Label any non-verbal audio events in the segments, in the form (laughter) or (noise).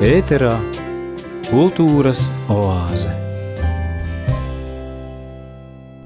Ēterā kultūras oāze.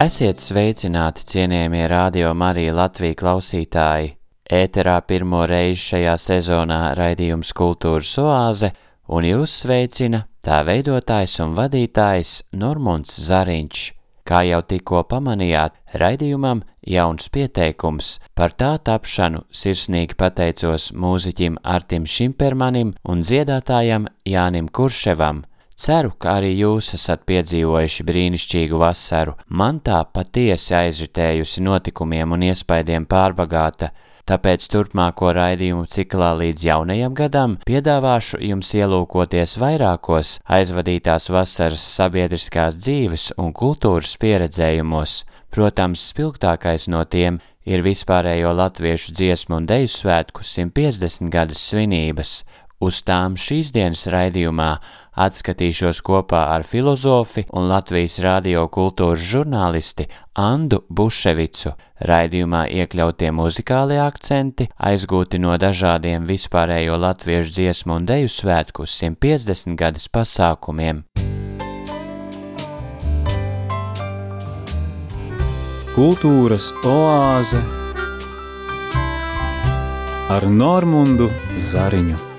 Esiet sveicināti, cienījamie radio Marija Latvija klausītāji! Ēterā pirmo reizi šajā sezonā raidījums Kultūras oāze, un jūs sveicina tā veidotājs un vadītājs Normunds Zariņš. Kā jau tikko pamanījāt, raidījumam jauns pieteikums. Par tā tapšanu sirsnīgi pateicos mūziķim Artim Šimpermanim un dziedātājam Jānim Kurševam. Ceru, ka arī jūs esat piedzīvojuši brīnišķīgu vasaru. Man tā patiesi aizritējusi notikumiem un iespaidiem pārbagāta, Tāpēc turpmāko raidījumu ciklā līdz jaunajam gadam piedāvāšu jums ielūkoties vairākos aizvadītās vasaras sabiedriskās dzīves un kultūras pieredzējumos. Protams, spilgtākais no tiem ir vispārējo latviešu dziesmu un deju svētku 150 gadas svinības, Uz tām šīs dienas raidījumā atskatīšos kopā ar filozofi un Latvijas radio kultūras žurnālisti Andu Buševicu. Raidījumā iekļautie muzikālie akcenti aizgūti no dažādiem vispārējo latviešu dziesmu un deju svētku 150 gadas pasākumiem. Kultūras oāze ar Normundu Zariņu.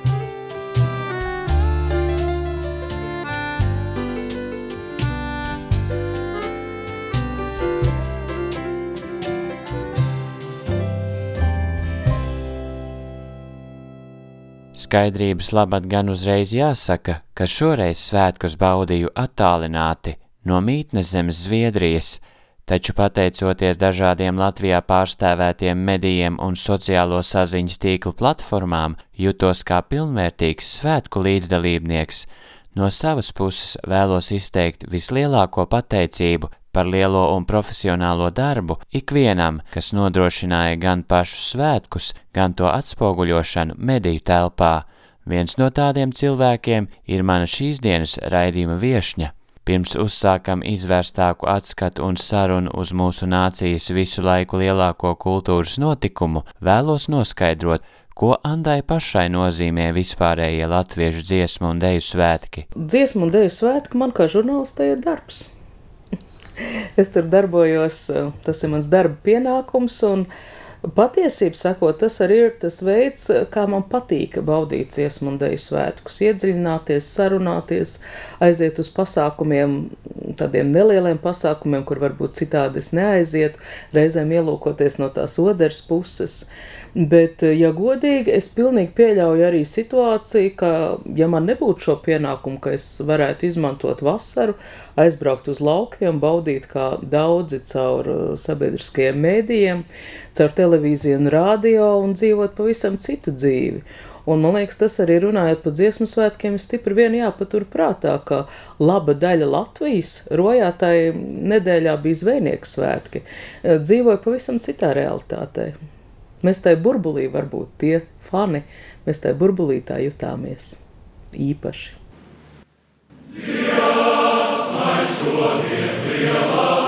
Skaidrības labad gan uzreiz jāsaka, ka šoreiz svētkus baudīju attālināti no mītnes zemes Zviedrijas, taču pateicoties dažādiem Latvijā pārstāvētiem medijiem un sociālo saziņas tīklu platformām, jutos kā pilnvērtīgs svētku līdzdalībnieks. No savas puses vēlos izteikt vislielāko pateicību par lielo un profesionālo darbu ikvienam, kas nodrošināja gan pašu svētkus, gan to atspoguļošanu mediju telpā. Viens no tādiem cilvēkiem ir mana šīs dienas raidījuma viešņa. Pirms uzsākam izvērstāku atskatu un sarunu uz mūsu nācijas visu laiku lielāko kultūras notikumu, vēlos noskaidrot, ko Andai pašai nozīmē vispārējie latviešu dziesmu un deju svētki. Dziesmu un deju svētki man kā žurnālistē ir darbs. (laughs) es tur darbojos, eh, tas ir mans darba pienākums. Patiesībā sakot, tas arī ir tas veids, kā man patīk baudīt dziesmu un dēļu svētkus, iedziļināties, sarunāties, aiziet uz pasākumiem, tādiem nelieliem pasākumiem, kur varbūt citādi es neaizietu, reizēm ielūkoties no tās otras puses. Bet, eh, ja godīgi, es pilnīgi pieļauju arī situāciju, ka, ja man nebūtu šo pienākumu, ka es varētu izmantot vasaru, aizbraukt uz laukiem, baudīt kā daudzi caur eh, sabiedriskajiem mēdījiem, caur televīziju un radio un dzīvot pavisam citu dzīvi. Un, man liekas, tas arī runājot par dziesmu svētkiem, ir stipri vien jāpatur prātā, ka laba daļa Latvijas rojātai nedēļā bija zvejnieku svētki, eh, dzīvoja pavisam citā realitātē. Mēs tajā burbulī, varbūt tie fani, mēs tajā burbulī tā jutāmies īpaši. Dievs, šodien lielā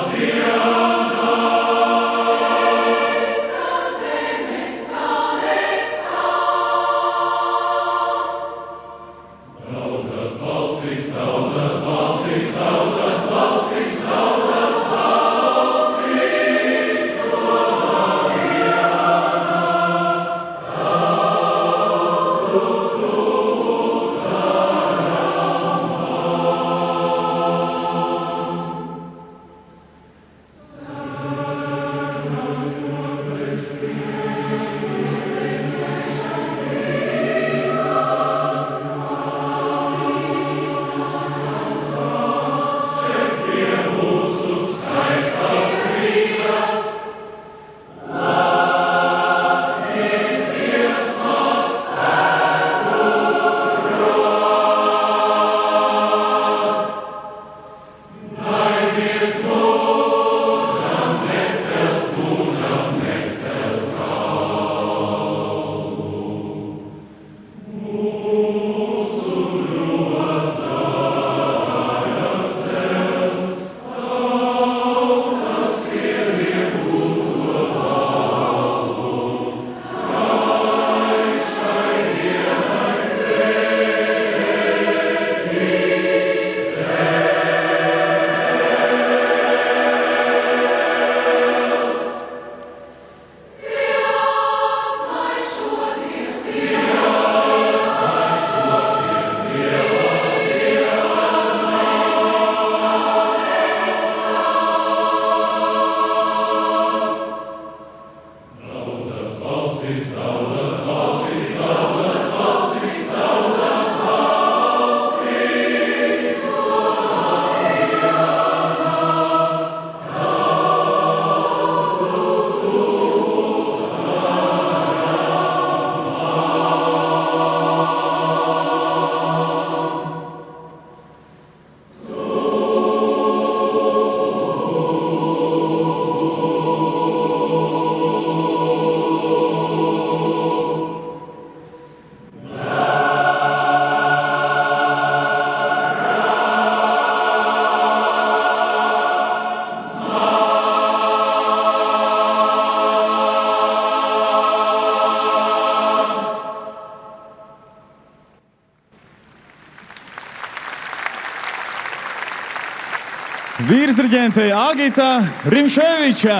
virsdirigentei Agita Rimšēviča.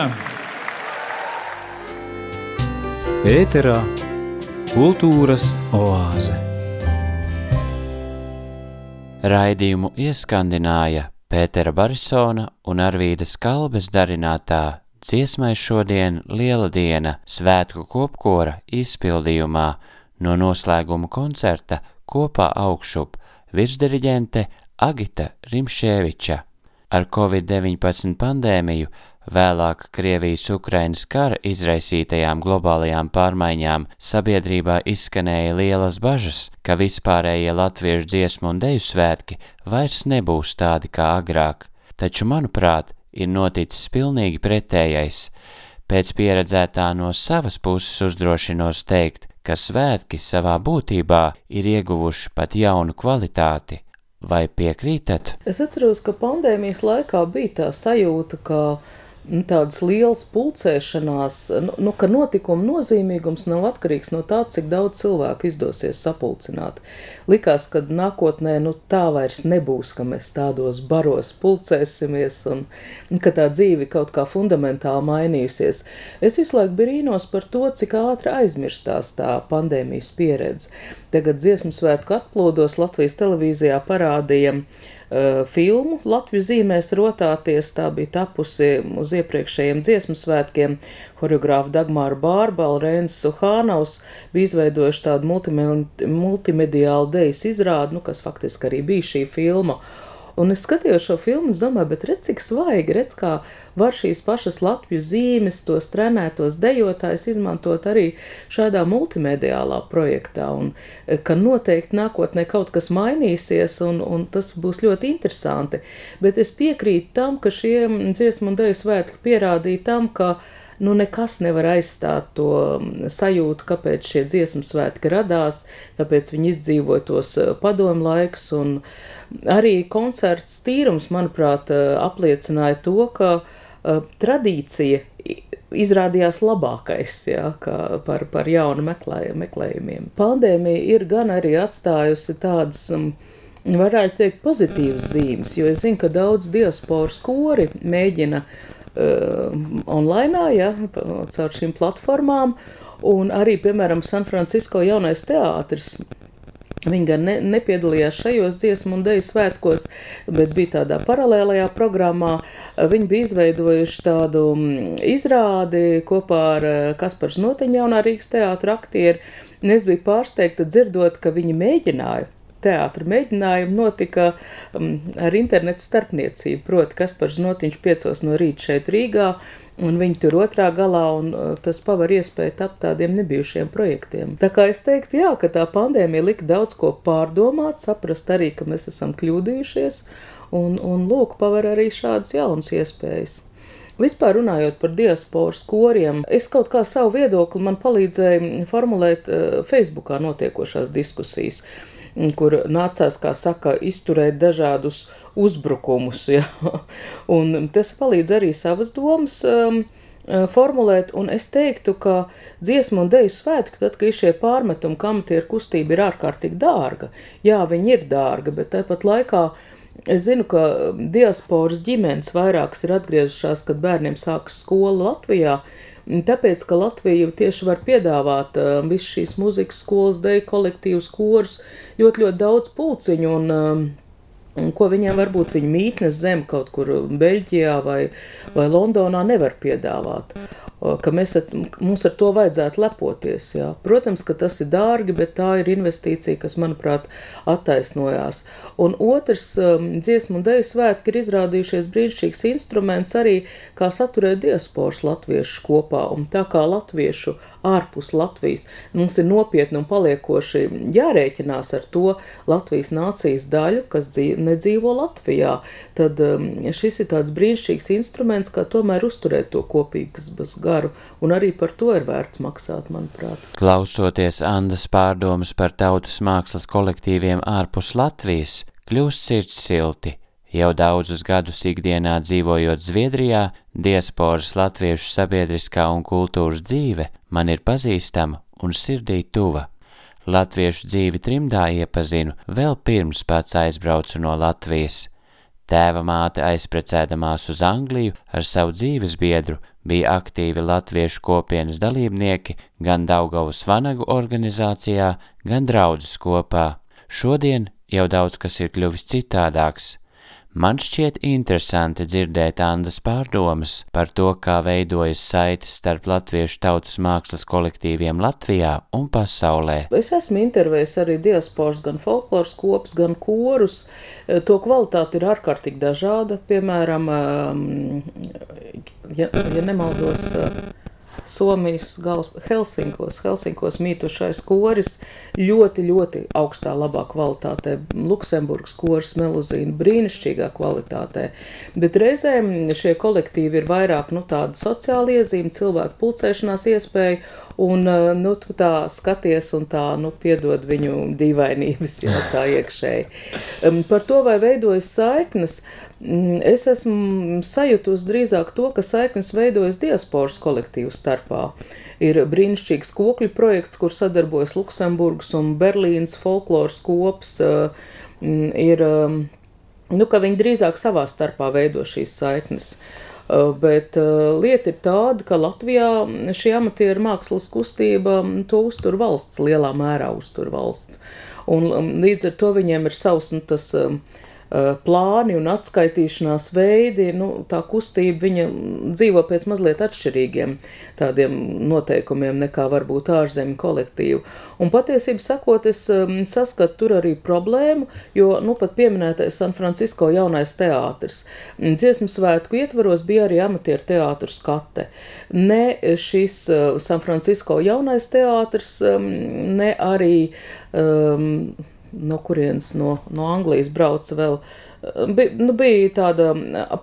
Ēterā kultūras oāze. Raidījumu ieskandināja Pētera Barisona un Arvīdas Kalbes darinātā dziesmai šodien Liela diena svētku kopkora izpildījumā no noslēguma koncerta kopā augšup virsdiriģente Agita Rimšēviča. Ar Covid-19 pandēmiju Vēlāk Krievijas-Ukrainas kara izraisītajām globālajām pārmaiņām sabiedrībā izskanēja lielas bažas, ka vispārējie latviešu dziesmu un deju svētki vairs nebūs tādi kā agrāk, taču, manuprāt, ir noticis pilnīgi pretējais. Pēc pieredzētā no savas puses uzdrošinos teikt, ka svētki savā būtībā ir ieguvuši pat jaunu kvalitāti. Vai piekrītat? Es atceros, ka pandēmijas laikā bija tā sajūta, ka tādas lielas pulcēšanās, nu, nu, ka notikuma nozīmīgums nav atkarīgs no tā, cik daudz cilvēku izdosies sapulcināt. Likās, ka nākotnē nu, tā vairs nebūs, ka mēs tādos baros pulcēsimies un, ka tā dzīve kaut kā fundamentāli mainījusies. Es visu laiku brīnos par to, cik ātri aizmirstās tā pandēmijas pieredze. Tagad dziesmu svētku atplūdos Latvijas televīzijā parādījām filmu Latvijas zīmēs rotāties. Tā bija tapusi uz iepriekšējiem dziesmu svētkiem. Horeogrāfa Dagmāra Bārbala, Rēns Suhānaus bija izveidojuši tādu multimediālu dejas izrādi, nu, kas faktiski arī bija šī filma. Un es skatījos šo filmu, es domāju, bet redz, cik svaigi, redz, kā var šīs pašas Latvijas zīmes, tos trenētos dejotājus izmantot arī šādā multimediālā projektā. Un e, ka noteikti nākotnē kaut kas mainīsies, un, un tas būs ļoti interesanti. Bet es piekrītu tam, ka šie dziesmu un deju svētki pierādīja tam, ka nu, nekas nevar aizstāt to mm, sajūtu, kāpēc šie dziesmu svētki radās, kāpēc viņi izdzīvoja tos eh, padomu laikus. Arī koncerts tīrums, manuprāt, eh, apliecināja to, ka uh, tradīcija izrādījās labākais jā, par, par jaunu meklē, meklējumiem. Pandēmija ir gan arī atstājusi tādas. Um, Varētu teikt, pozitīvas zīmes, jo es zinu, ka daudz diasporas kori mēģina Uh, online, ja, caur šīm platformām. Un arī, piemēram, San Francisco jaunais teātris. Viņi gan ne, nepiedalījās šajos dziesmu un dēļu svētkos, bet bija tādā paralēlajā programmā. Viņi bija izveidojuši tādu mm, izrādi kopā ar uh, Kasparu Noteņu, jaunā Rīgas teātra aktieru. Es biju pārsteigta dzirdot, ka viņi mēģināja teātra mēģinājumi notika um, ar internetu starpniecību. Proti, kas par znotiņš piecos no rīta šeit Rīgā, un viņi tur otrā galā, un uh, tas paver iespēju tapt tādiem nebijušiem projektiem. Tā kā es teiktu, jā, ka tā pandēmija lika daudz ko pārdomāt, saprast arī, ka mēs esam kļūdījušies, un, un lūk, paver arī šādas jaunas iespējas. Vispār runājot par diasporas koriem, es kaut kā savu viedokli man palīdzēja formulēt uh, Facebookā notiekošās diskusijas. Kur nācās, kā saka, izturēt dažādus uzbrukumus. (laughs) Ja? Un tas palīdz arī savas domas. Um, uh, formulēt, un es teiktu, ka dziesmu un dēļu svētki, tad, kad ir šie pārmetumi, ka amatieru kustība ir ārkārtīgi dārga. Jā, viņi ir dārga, bet tāpat laikā es zinu, ka diasporas ģimenes vairākas ir atgriezušās, kad bērniem sākas skola Latvijā, Tāpēc, ka Latvija tieši var piedāvāt uh, visu šīs muzikas skolas, deju kolektīvus, korus, ļoti, ļoti daudz pulciņu un um, ko viņiem varbūt viņa mītnes zem kaut kur Beļģijā vai, vai Londonā nevar piedāvāt ka mēs at, mums ar to vajadzētu lepoties. Jā. Protams, ka tas ir dārgi, bet tā ir investīcija, kas, manuprāt, attaisnojās. Un otrs, um, dziesmu un dēļu svētki ir izrādījušies brīnišķīgs instruments arī, kā saturēt diasporas latviešu kopā. Un tā kā latviešu ārpus Latvijas. Mums ir nopietni un paliekoši jārēķinās ar to Latvijas nācijas daļu, kas dzīvo, nedzīvo Latvijā. Tad um, šis ir tāds brīnišķīgs instruments, kā tomēr uzturēt to kopības garu, un arī par to ir vērts maksāt, manuprāt. Klausoties Andas pārdomas par tautas mākslas kolektīviem ārpus Latvijas, kļūst sirds silti – Jau daudzus gadus ikdienā dzīvojot Zviedrijā, diasporas latviešu sabiedriskā un kultūras dzīve man ir pazīstama un sirdī tuva. Latviešu dzīvi trimdā iepazinu vēl pirms pats aizbraucu no Latvijas. Tēva māte aizprecēdamās uz Angliju ar savu dzīves biedru bija aktīvi latviešu kopienas dalībnieki gan Daugavas vanagu organizācijā, gan draudzes kopā. Šodien jau daudz kas ir kļuvis citādāks – Man šķiet interesanti dzirdēt Andas pārdomas par to, kā veidojas saites starp latviešu tautas mākslas kolektīviem Latvijā un pasaulē. Es esmu intervējis arī diasporas, gan folkloras kopas, gan korus. To kvalitāte ir ārkārtīgi dažāda. Piemēram, ja, ja nemaldos, Somijas galvaspilsētā Helsinkos. Helsinkos mītušais koris ļoti, ļoti augstā, labā kvalitātē. Luksemburgas koris melozīna brīnišķīgā kvalitātē. Bet reizēm šie kolektīvi ir vairāk nu, tādi sociāli iezīmi, cilvēku pulcēšanās iespēju Un, eh, nu, tu tā skaties un tā, nu, piedod viņu dīvainības jau tā iekšēji. Par to, vai veidojas saiknes, mm, es esmu sajutus drīzāk to, ka saiknes veidojas diasporas kolektīvu starpā. Ir brīnišķīgs kokļu projekts, kur sadarbojas Luksemburgas un Berlīnas folkloras kops. Uh, ir, um, nu, ka viņi drīzāk savā starpā veido šīs saiknes. Uh, bet uh, lieta ir tāda, ka Latvijā šī amatieru mākslas kustība to uztur valsts, lielā mērā uztur valsts. Un līdz ar to viņiem ir savs nu, tas Eh, plāni un atskaitīšanās veidi, nu, tā kustība viņa dzīvo pēc mazliet atšķirīgiem tādiem noteikumiem nekā varbūt ārzemju kolektīvu. Un patiesībā sakot, es saskatu tur arī problēmu, jo, nu, pat pieminētais San Francisco jaunais teātris. Dziesmu svētku ietvaros bija arī amatieru teātru skate. Ne šis uh, San Francisco jaunais teātris, ne arī um, no kurienes no, no Anglijas brauca vēl. Bi, nu, bija tāda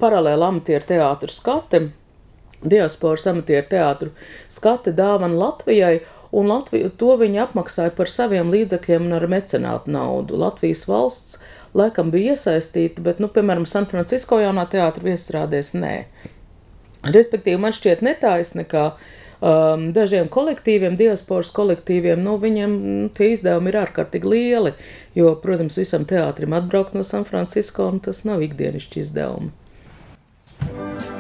paralēla amatieru teātris skate, diasporas amatieru teātru skate dāvana Latvijai, un Latviju, to viņi apmaksāja par saviem līdzekļiem un ar mecenātu naudu. Latvijas valsts laikam bija iesaistīta, bet, nu, piemēram, San Francisco jaunā teātra viesstrādēs nē. Respektīvi, man šķiet netaisni, ka uh, um, dažiem kolektīviem, diasporas kolektīviem, nu, viņiem nu, tie izdevumi ir ārkārtīgi lieli. Jo, protams, visam teātrim atbraukt no San Francisco, tas nav ikdienišķi izdevumi. Jūs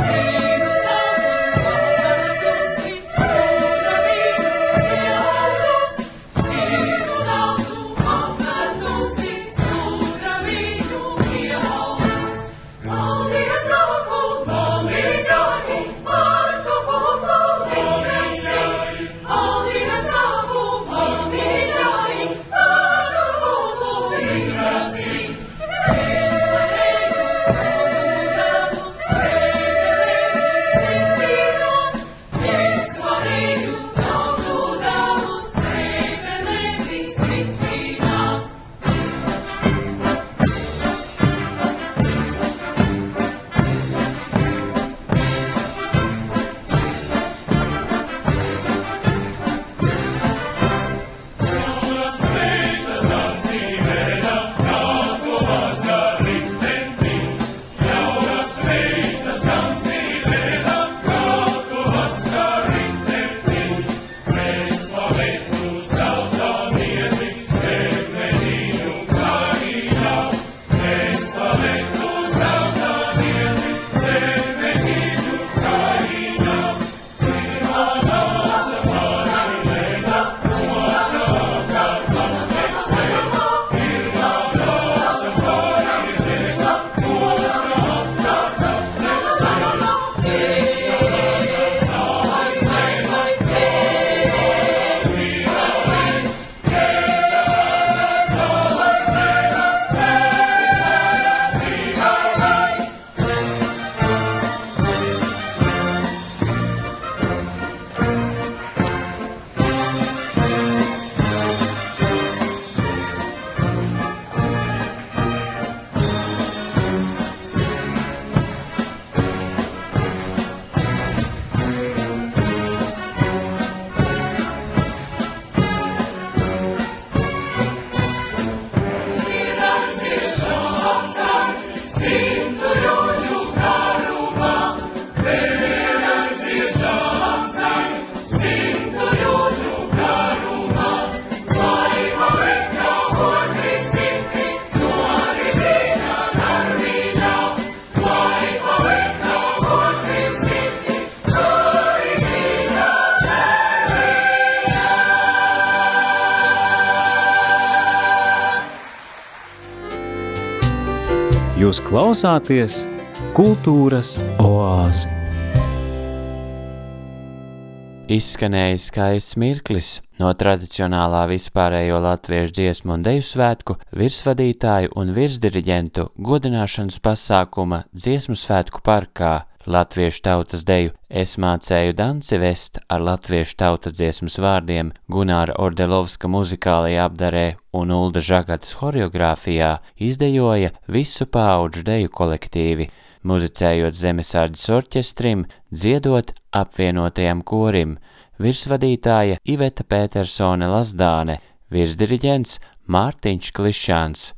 Yeah. Klausāties Kultūras oāzi. Izskanēja skaists mirklis no tradicionālā vispārējo latviešu dziesmu un deju svētku virsvadītāju un virsdiriģentu godināšanas pasākuma dziesmu svētku parkā latviešu tautas deju Es mācēju danci vest ar latviešu tautas dziesmas vārdiem Gunāra Ordelovska muzikālajā apdarē un Ulda Žagatas horeogrāfijā izdejoja visu pauģu deju kolektīvi, muzicējot Zemesārģis orķestrim, dziedot apvienotajam korim, virsvadītāja Iveta Pētersone Lazdāne, virsdiriģents Mārtiņš Klišāns.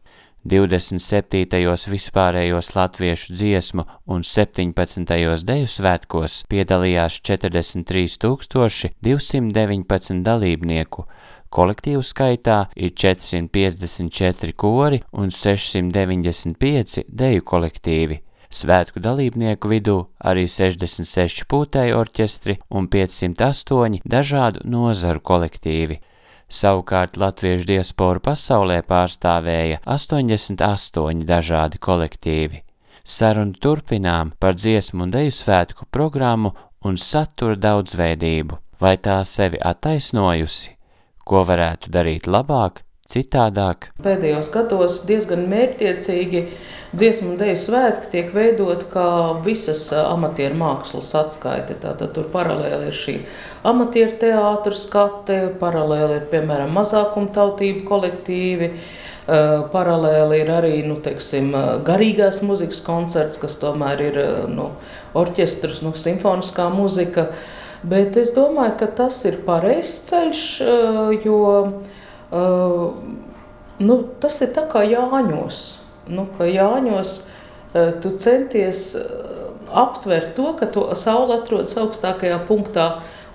27. vispārējos latviešu dziesmu un 17. deju svētkos piedalījās 43,219 dalībnieku, kolektīvu skaitā ir 454 kori un 695 deju kolektīvi. Svētku dalībnieku vidū arī 66 pūtēju orķestri un 508 dažādu nozaru kolektīvi – Savukārt latviešu diasporu pasaulē pārstāvēja 88 dažādi kolektīvi. Sarunu turpinām par dziesmu un deju svētku programmu un satura daudzveidību. Vai tā sevi attaisnojusi? Ko varētu darīt labāk, citādāk. Pēdējos gados diezgan mērķtiecīgi dziesmu un dēļu svētki tiek veidot kā visas amatieru mākslas atskaite. Tātad tur paralēli ir šī amatieru teātris skate, paralēli ir piemēram mazākuma tautību kolektīvi. Paralēli ir arī nu, teiksim, garīgās muzikas koncerts, kas tomēr ir nu, orķestrs, nu, simfoniskā muzika. Bet es domāju, ka tas ir pareizs ceļš, jo Uh, nu, tas ir tā kā Jāņos. Nu, ka Jāņos uh, tu centies aptvert to, ka to saule atrodas augstākajā punktā,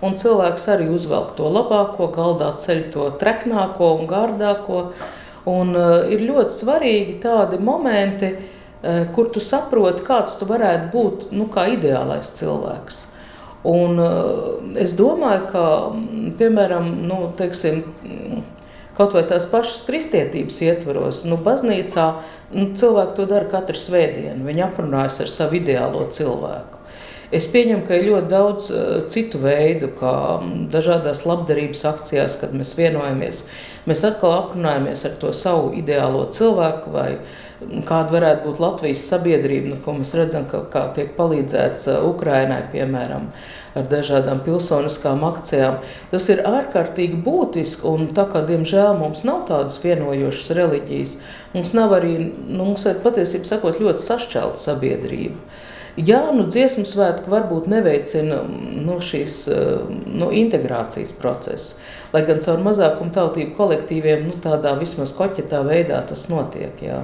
un cilvēks arī uzvelk to labāko, galdā ceļ to treknāko un gārdāko. Un, uh, ir ļoti svarīgi tādi momenti, uh, kur tu saproti, kāds tu varētu būt nu, kā ideālais cilvēks. Un, uh, es domāju, ka, piemēram, nu, teiksim, kaut vai tās pašas kristietības ietvaros, nu, baznīcā nu, cilvēki to dara katru svētdienu. Viņi aprunājas ar savu ideālo cilvēku. Es pieņemu, ka ir ļoti daudz uh, citu veidu, kā um, dažādās labdarības akcijās, kad mēs vienojamies. Mēs atkal aprunājamies ar to savu ideālo cilvēku, vai kāda varētu būt Latvijas sabiedrība, nu, ko mēs redzam, ka, kā tiek palīdzēts uh, Ukrainai, piemēram. Uh, ar dažādām pilsoniskām akcijām. Tas ir ārkārtīgi būtiski, un tā kā diemžēl mums nav tādas vienojošas reliģijas, mums nav arī, nu, mums ir patiesībā sakot, ļoti sašķelta sabiedrība. Jā, nu, dziesmu svētki varbūt neveicina nu, šīs nu, integrācijas procesu, lai gan caur mazākumu tautību kolektīviem nu, tādā vismaz koķetā veidā tas notiek. Jā.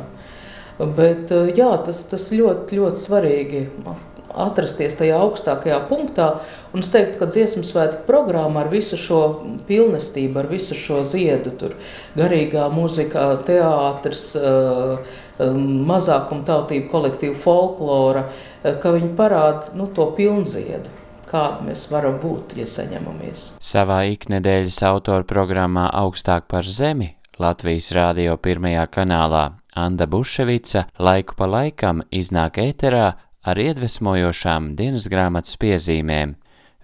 Bet jā, tas, tas ļoti, ļoti svarīgi atrasties tajā augstākajā punktā. Un es teiktu, ka dziesmu svētku programma ar visu šo pilnestību, ar visu šo ziedu, tur garīgā mūzika, teātris, eh, mazākuma tautību kolektīva folklora, eh, ka viņi parāda nu, to pilnziedu kāda mēs varam būt, ja saņemamies. Savā iknedēļas autora programmā Augstāk par zemi Latvijas rādio pirmajā kanālā Anda Buševica laiku pa laikam iznāk ēterā ar iedvesmojošām dienas grāmatas piezīmēm.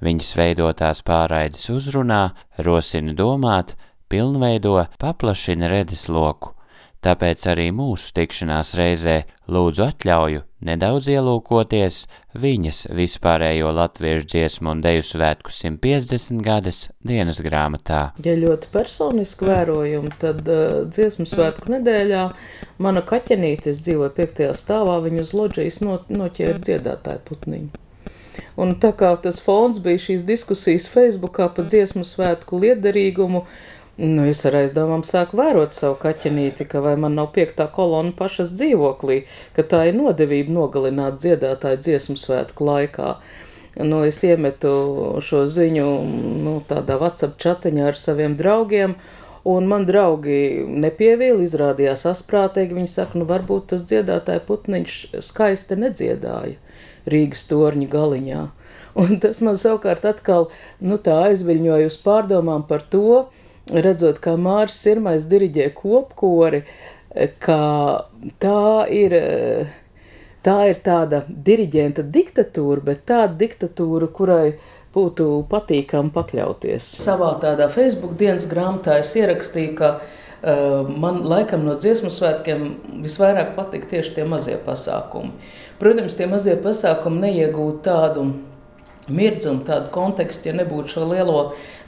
Viņas veidotās pārraides uzrunā, rosina domāt, pilnveido, paplašina redzesloku. Tāpēc arī mūsu tikšanās reizē lūdzu atļauju nedaudz ielūkoties viņas vispārējo latviešu dziesmu un deju svētku 150 gadas dienas grāmatā. Ja ļoti personiski vērojumi, tad uh, dziesmu svētku nedēļā mana kaķenīte, dzīvoju piektajā stāvā, viņa uz loģijas no, noķēra dziedātāju putniņu. Un tā kā tas fons bija šīs diskusijas Facebookā par dziesmu svētku liederīgumu, uh, Nu, es ar aizdomām sāku vērot savu kaķenīti, ka vai man nav piektā kolona pašas dzīvoklī, ka tā ir nodevība nogalināt dziedātāju dziesmu svētku laikā. Nu, es iemetu šo ziņu nu, tādā WhatsApp čatiņā ar saviem draugiem, un man draugi nepievīla, izrādījās asprātīgi. Viņi saka, nu varbūt tas dziedātāja putniņš skaisti nedziedāja Rīgas torņa galiņā. Un tas man savukārt atkal nu, aizviļņoja uz pārdomām par to, redzot, kā Mārcis Sirmais diriģē kopkori, ka tā ir tā ir tāda diriģenta diktatūra, bet tāda diktatūra, kurai būtu patīkami pakļauties. Savā tādā Facebook dienas grāmatā es ierakstīju, ka uh, man laikam no dziesmu svētkiem visvairāk patīk tieši tie mazie pasākumi. Protams, tie mazie pasākumi neiegūtu tādu mirdzumu, tādu kontekstu, ja nebūtu šo lielo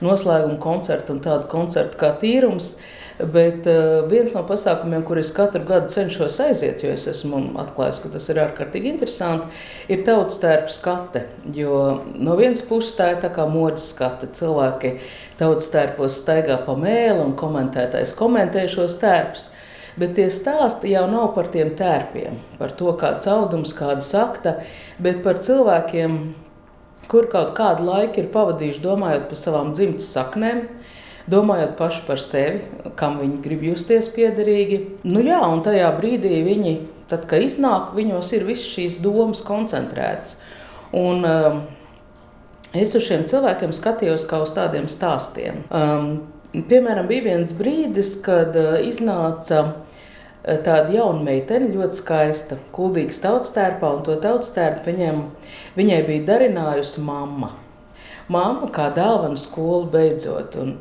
noslēgumu koncertu un tādu koncertu kā tīrums. Bet uh, viens no pasākumiem, kur es katru gadu cenšos aiziet, jo es esmu atklājis, ka tas ir ārkārtīgi interesanti, ir tautas tērpa skate. Jo no vienas puses tā ir tā kā modes skate. Cilvēki tautas tērpos staigā pa mēlu un komentētājs komentē šos tērpus. Bet tie stāsti jau nav par tiem tērpiem, par to, kāds audums, kāda sakta, bet par cilvēkiem, kur kaut kādu laiku ir pavadījuši domājot par savām dzimtas saknēm, domājot paši par sevi, kam viņi grib justies piederīgi. Nu, jā, un tajā brīdī viņi, tad, kad iznāk, viņos ir visas šīs domas koncentrētas. Un, um, es uz šiem cilvēkiem skatījos kā uz tādiem stāstiem. Um, piemēram, bija viens brīdis, kad uh, iznāca tāda jauna meitene, ļoti skaista, kuldīga tautas tērpā, un to tautas tērpu viņiem, viņai bija darinājusi mamma. Māma kā dāvana skolu beidzot. Un,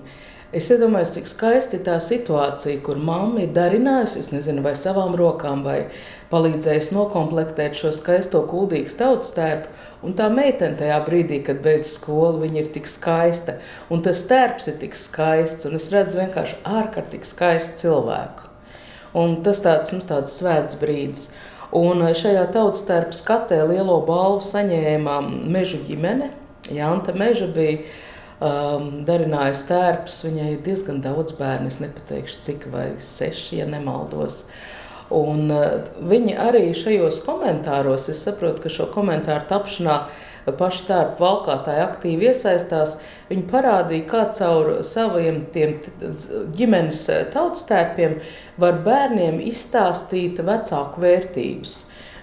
Es iedomājos, cik skaisti tā situācija, kur mamma ir darinājusi, es nezinu, vai savām rokām, vai palīdzējusi noklāpēt šo skaisto kuldīgu tautas tērpu. Un tā meitene tajā brīdī, kad beidz skolu, viņa ir tik skaista, un tas tērps ir tik skaists, un es redzu vienkārši ārkārtīgi skaistu cilvēku. Un tas tāds, nu, tāds svēts brīdis. Un šajā tautas tērpa skatē lielo balvu saņēma meža ģimene. Janta Meža bija um, darinājusi tērpus. Viņai ir diezgan daudz bērnu, es nepateikšu, cik vai seši, ja nemaldos. Un, uh, viņi arī šajos komentāros, es saprotu, ka šo komentāru tapšanā paši tērpu valkātāji aktīvi iesaistās. Viņi parādīja, kā caur saviem ģimenes tautas tērpiem var bērniem izstāstīt vecāku vērtības.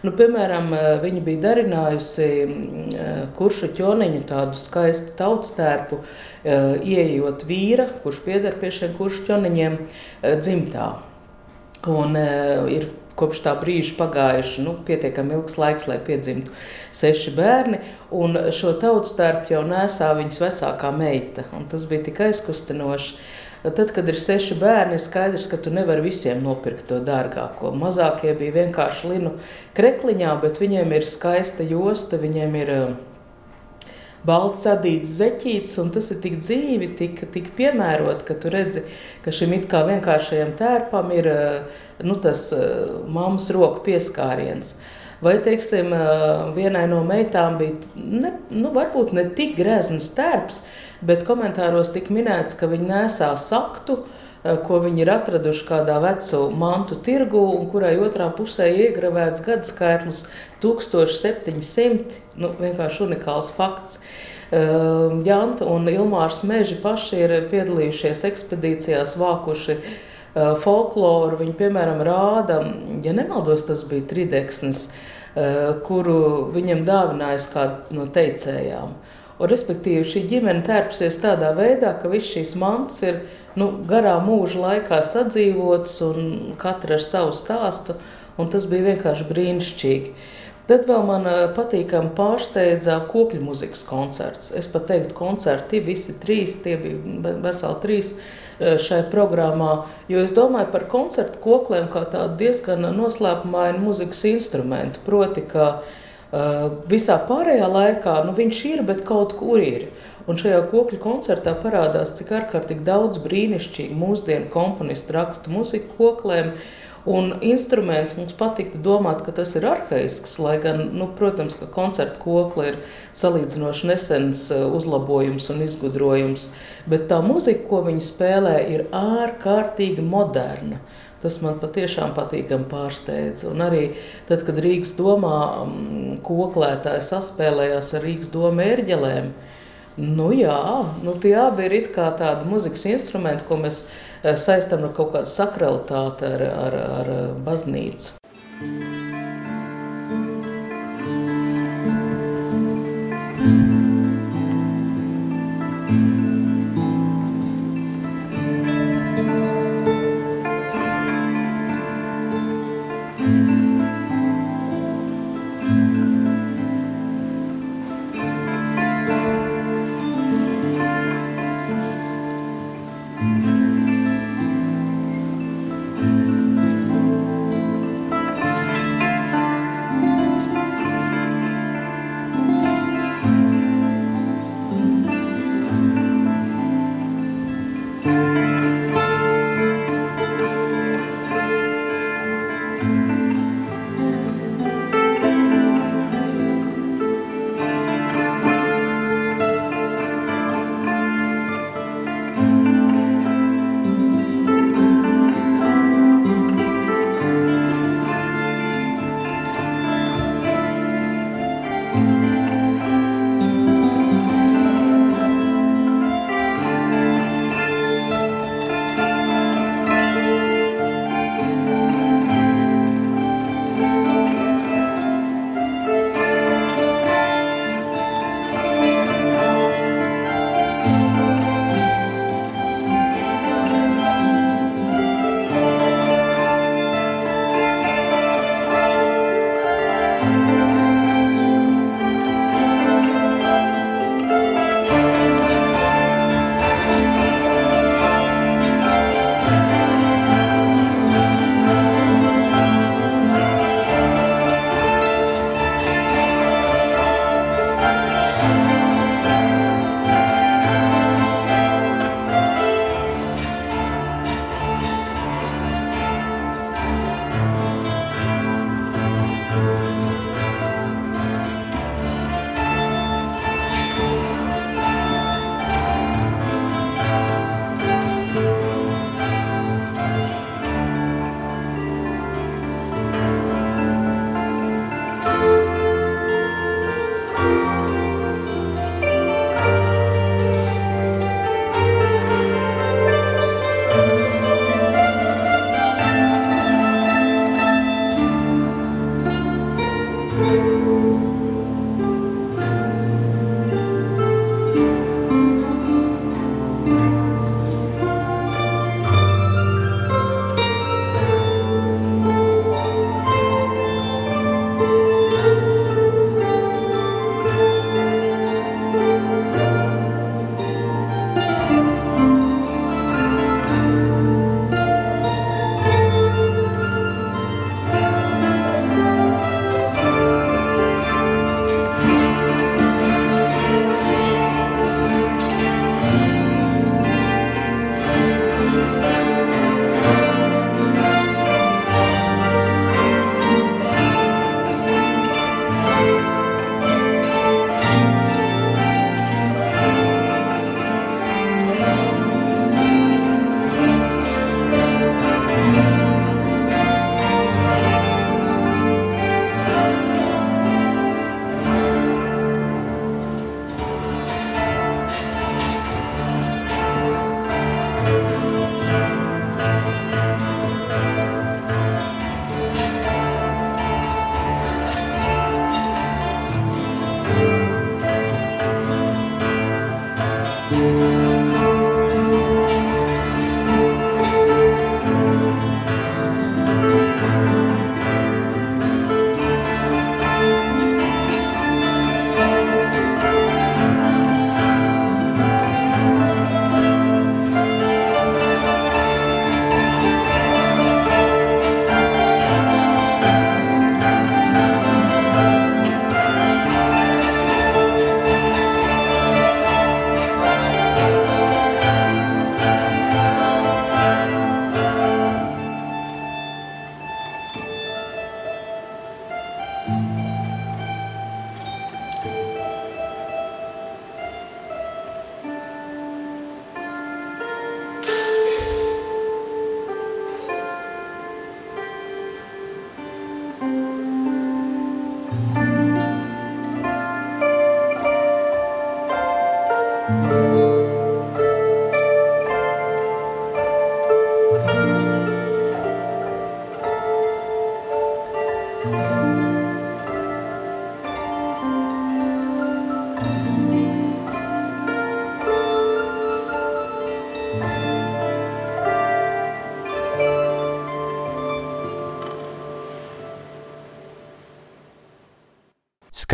Nu, piemēram, eh, viņa bija darinājusi eh, kuršu ķoniņu, tādu skaistu tautas tērpu, eh, ieejot vīra, kurš pieder pie šiem kuršu ķoniņiem, dzimtā. Un ir kopš tā brīža pagājuši nu, pietiekami ilgs laiks, lai piedzimtu seši bērni. Un šo tautas tērpu jau nesā viņas vecākā meita. Tas bija tik aizkustinoši. Tad, kad ir seši bērni, ir skaidrs, ka tu nevari visiem nopirkt to dārgāko. Mazākie bija vienkārši linu krekliņā, bet viņiem ir skaista josta, viņiem ir uh, balts adīts zeķīts, un tas ir tik dzīvi, tik, tik piemērot, ka tu redzi, ka šim it kā vienkāršajam tērpam ir uh, nu, tas uh, mammas roku pieskāriens. Vai, teiksim, vienai no meitām bija, ne, nu, varbūt ne tik grezns tērps, bet komentāros tika minēts, ka viņi nesā saktu, eh, ko viņi ir atraduši kādā vecu mantu tirgu, un kurai otrā pusē iegravēts gadsimts 1700. Nu, vienkārši unikāls fakts. Janta un Ilmārs Meži paši ir piedalījušies ekspedīcijās, vākuši uh, folkloru. Viņi, piemēram, rāda, ja nemaldos, tas bija trideksnis, uh, kuru viņam dāvinājis kāda no teicējām. Un, respektīvi, šī ģimene tērpsies tādā veidā, ka visas šīs mantas ir nu, garā mūža laikā sadzīvotas un katra ar savu stāstu. Tas bija vienkārši brīnišķīgi. Tad vēl man eh, patīkami pārsteidza kokļu mūzikas koncerts. Es pat teiktu, koncerti visi trīs, tie bija veseli trīs eh, šai programmā. Jo es domāju par koncertu kokliem kā tādu diezgan noslēpumainu mūzikas instrumentu. Proti, ka Uh, visā pārējā laikā nu, viņš ir, bet kaut kur ir. Un šajā kokļu koncertā parādās, cik ārkārtīgi daudz brīnišķīgu mūsdienu komponistu raksta muziku koklēm. Un instruments mums patiktu domāt, ka tas ir arhaisks, lai gan, nu, protams, ka koncerta kokla ir salīdzinoši nesens uh, uzlabojums un izgudrojums, bet tā muzika, ko viņi spēlē, ir ārkārtīgi moderna. Tas man patiešām patīkami pārsteidz. Un arī tad, kad Rīgas domā mm, koklētāji saspēlējās ar Rīgas domu ērģelēm, nu jā, nu tie abi ir it kā tādi muzikas instrumenti, ko mēs eh, saistam ar kaut kādu sakralitāti, ar, ar, ar baznīcu.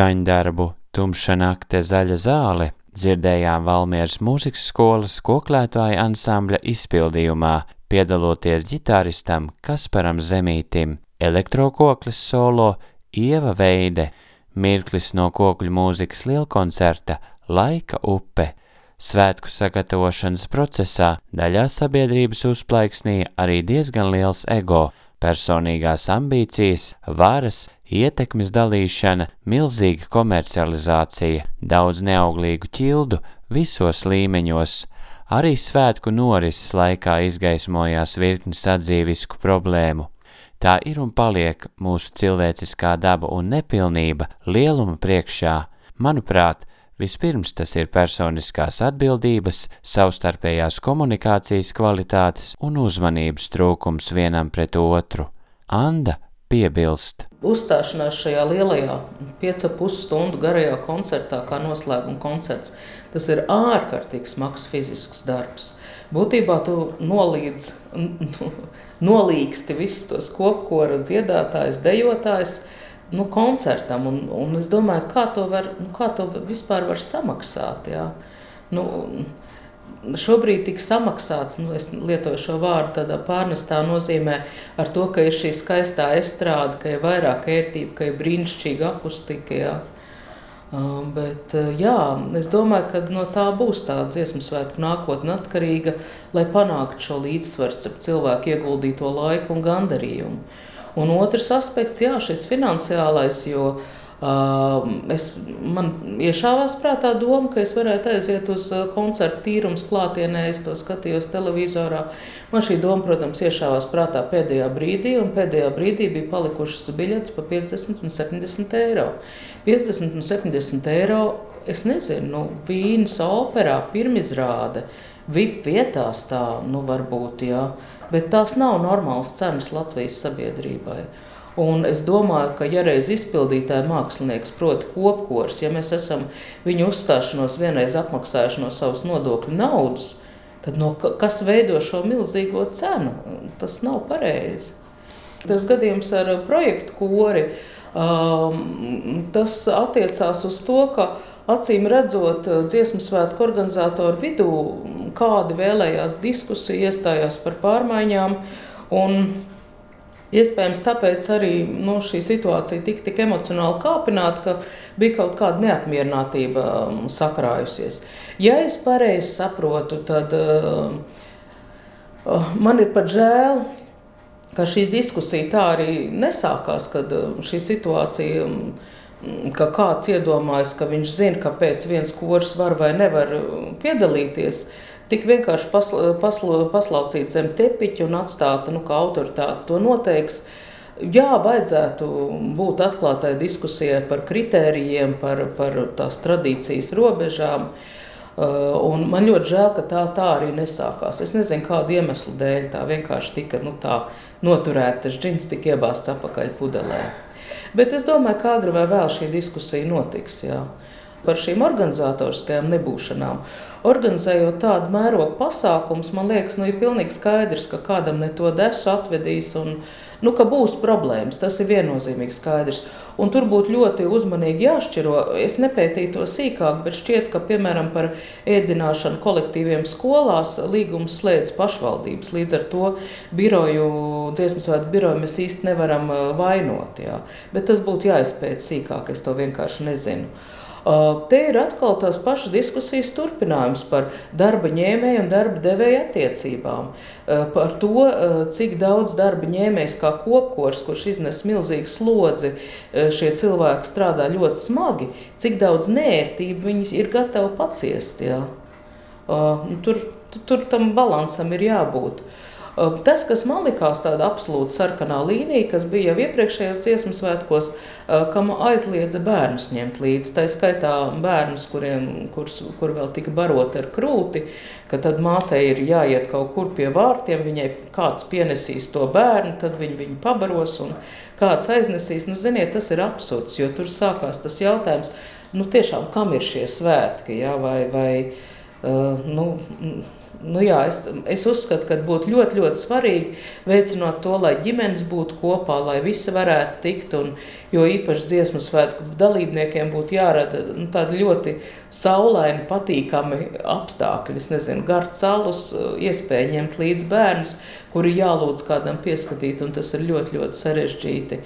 Skaņdarbu Tumša nakte zaļa zāle dzirdējām Valmieras mūzikas skolas koklētāja ansambļa izpildījumā, piedaloties ģitāristam Kasparam Zemītim, elektrokoklis solo Ieva Veide, mirklis no kokļu mūzikas lielkoncerta Laika upe. Svētku sagatavošanas procesā daļā sabiedrības uzplaiksnīja arī diezgan liels ego – personīgās ambīcijas, varas, ietekmes dalīšana, milzīga komercializācija, daudz neauglīgu ķildu visos līmeņos. Arī svētku norises laikā izgaismojās virknis atzīvisku problēmu. Tā ir un paliek mūsu cilvēciskā daba un nepilnība lieluma priekšā. Manuprāt, Vispirms tas ir personiskās atbildības, savstarpējās komunikācijas kvalitātes un uzmanības trūkums vienam pret otru. Anda piebilst. Uzstāšanās šajā lielajā 5,5 stundu garajā koncertā, kā noslēguma koncerts, tas ir ārkārtīgi smags fizisks darbs. Būtībā tu nolīdz, nolīgsti visus tos kopkora dziedātājus, dejotājus, nu, koncertam. Un, un es domāju, kā to, var, nu, kā to vispār var samaksāt. Jā. Nu, Šobrīd tiek samaksāts, nu, es lietoju šo vārdu tādā pārnestā nozīmē, ar to, ka ir šī skaistā estrāde, ka ir vairāk ērtība, ka ir brīnišķīga akustika. Jā. Uh, bet, uh, jā, es domāju, ka no tā būs tā dziesmu svētku nākotne atkarīga, lai panāktu šo līdzsvaru starp cilvēku ieguldīto laiku un gandarījumu. Un otrs aspekts, jā, šis finansiālais, jo Uh, es, man iešāvās prātā doma, ka es varētu aiziet uz koncertu tīrums klātienē, es to skatījos televizorā. Man šī doma, protams, iešāvās prātā pēdējā brīdī, un pēdējā brīdī bija palikušas biļetes par 50 un 70 eiro. 50 un 70 eiro, es nezinu, nu, Vīnas operā pirmizrāde, VIP vietās tā, nu, varbūt, jā. Ja bet tās nav normālas cenas Latvijas sabiedrībai. Un es domāju, ka, ja reiz izpildītāja mākslinieks proti kopkurs, ja mēs esam viņu uzstāšanos vienreiz apmaksājuši no savas nodokļu naudas, tad no kas veido šo milzīgo cenu? Tas nav pareizi. Tas gadījums ar projektu kori, um, tas attiecās uz to, ka acīm redzot dziesmu svētku organizatoru vidū kādi vēlējās diskusiju, iestājās par pārmaiņām. Iespējams, tāpēc arī nu, šī situācija tika tik emocionāli kāpināta, ka bija kaut kāda neapmierinātība um, sakrājusies. Ja es pareizi saprotu, tad uh, man ir pat žēl, ka šī diskusija tā arī nesākās, kad šī situācija. Um, ka kāds iedomājas, ka viņš zina, kāpēc viens kurs var vai nevar piedalīties. Uh, tik vienkārši pasla, pasla, paslaucīt zem tepiņa un atstāt, nu, kā autoritāte to noteiks. Jā, vajadzētu būt atklātai diskusijai par kritērijiem, par, par tās tradīcijas robežām. Uh, un man ļoti žēl, ka tā, tā arī nesākās. Es nezinu, kādu iemeslu dēļ tā vienkārši tika nu, tā noturēta, tas džins tika iebāzts apakaļ pudelē. Bet es domāju, ka agri vai vēl šī diskusija notiks. Jā. Par šīm organizatoriskajām nebūšanām. Organizējot tādu mērogu pasākumus, man liekas, nu, ir pilnīgi skaidrs, ka kādam ne to desu atvedīs un nu, ka būs problēmas. Tas ir viennozīmīgi skaidrs. Un tur būtu ļoti uzmanīgi jāšķiro. Es nepētīju to sīkāk, bet šķiet, ka piemēram par ēdināšanu kolektīviem skolās līgums slēdz pašvaldības. Līdz ar to biroju, dziesmu svētku biroju mēs īsti nevaram vainot. Jā. Bet tas būtu jāizpēta sīkāk, es to vienkārši nezinu. Te ir atkal tās pašas diskusijas turpinājums par darba ņēmēju un darba devēju attiecībām. Par to, cik daudz darba ņēmējs kā kopkors, kurš iznes milzīgu slodzi, šie cilvēki strādā ļoti smagi, cik daudz nērtību viņi ir gatavi paciest. Jā. Tur, tur tam balansam ir jābūt. Tas, kas man likās tāda absolūta sarkanā līnija, kas bija jau iepriekšējos dziesmu svētkos, kam aizliedza bērnus ņemt līdzi. Tā skaitā bērnus, kuriem, kurs, kur vēl tika baroti ar krūti, ka tad mātei ir jāiet kaut kur pie vārtiem, viņai kāds pienesīs to bērnu, tad viņi viņu pabaros un kāds aiznesīs. Nu, ziniet, tas ir absurds, jo tur sākās tas jautājums, nu tiešām kam ir šie svētki, jā, vai, vai uh, nu, nu jā, es, es uzskatu, ka būtu ļoti, ļoti svarīgi veicināt to, lai ģimenes būtu kopā, lai visi varētu tikt. Un, jo īpaši dziesmu svētku dalībniekiem būtu jārada nu, tādi ļoti saulaini, patīkami apstākļi. Es nezinu, garš celus, iespēja ņemt līdzi bērnus, kuri jālūdz kādam pieskatīt, un tas ir ļoti, ļoti sarežģīti.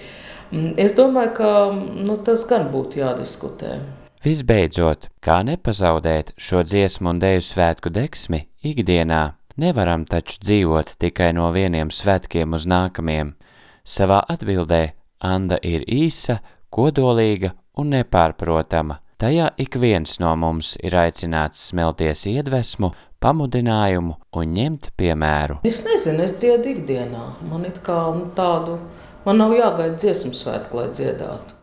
Mm, es domāju, ka nu, tas gan būtu jādiskutē. Visbeidzot, kā nepazaudēt šo dziesmu un dēļu svētku deksmi ikdienā, nevaram taču dzīvot tikai no vieniem svētkiem uz nākamiem. Savā atbildē Anda ir īsa, kodolīga un nepārprotama. Tajā ik viens no mums ir aicināts smelties iedvesmu, pamudinājumu un ņemt piemēru. Es nezinu, es dziedu ikdienā. Man it kā nu, tādu, man nav jāgaida dziesmu svētku, lai dziedātu.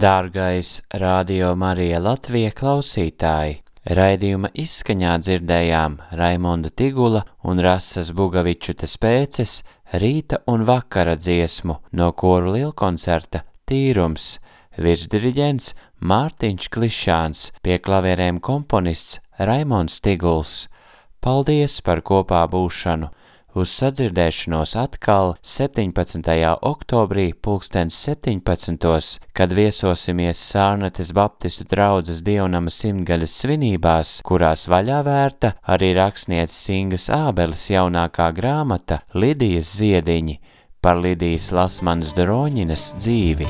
Dārgais Radio Marija Latvija klausītāji! Raidījuma izskaņā dzirdējām Raimonda Tigula un Rasas Bugavičutas pēces rīta un vakara dziesmu no koru lielkoncerta Tīrums, virsdiriģents Mārtiņš Klišāns, pie klavierēm komponists Raimonds Tiguls. Paldies par kopā būšanu! Uz sadzirdēšanos atkal 17. oktobrī pulkstens 17. kad viesosimies Sārnetes Baptistu draudzes dievnama simtgaļas svinībās, kurās vaļā vērta arī rakstnieces Singas Ābeles jaunākā grāmata Lidijas ziediņi par Lidijas Lasmanas Droņinas dzīvi.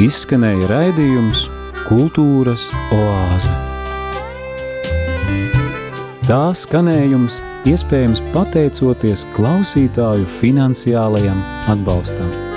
Izskanēja raidījums Kultūras oāze. Tā skanējums iespējams pateicoties klausītāju finansiālajam atbalstam.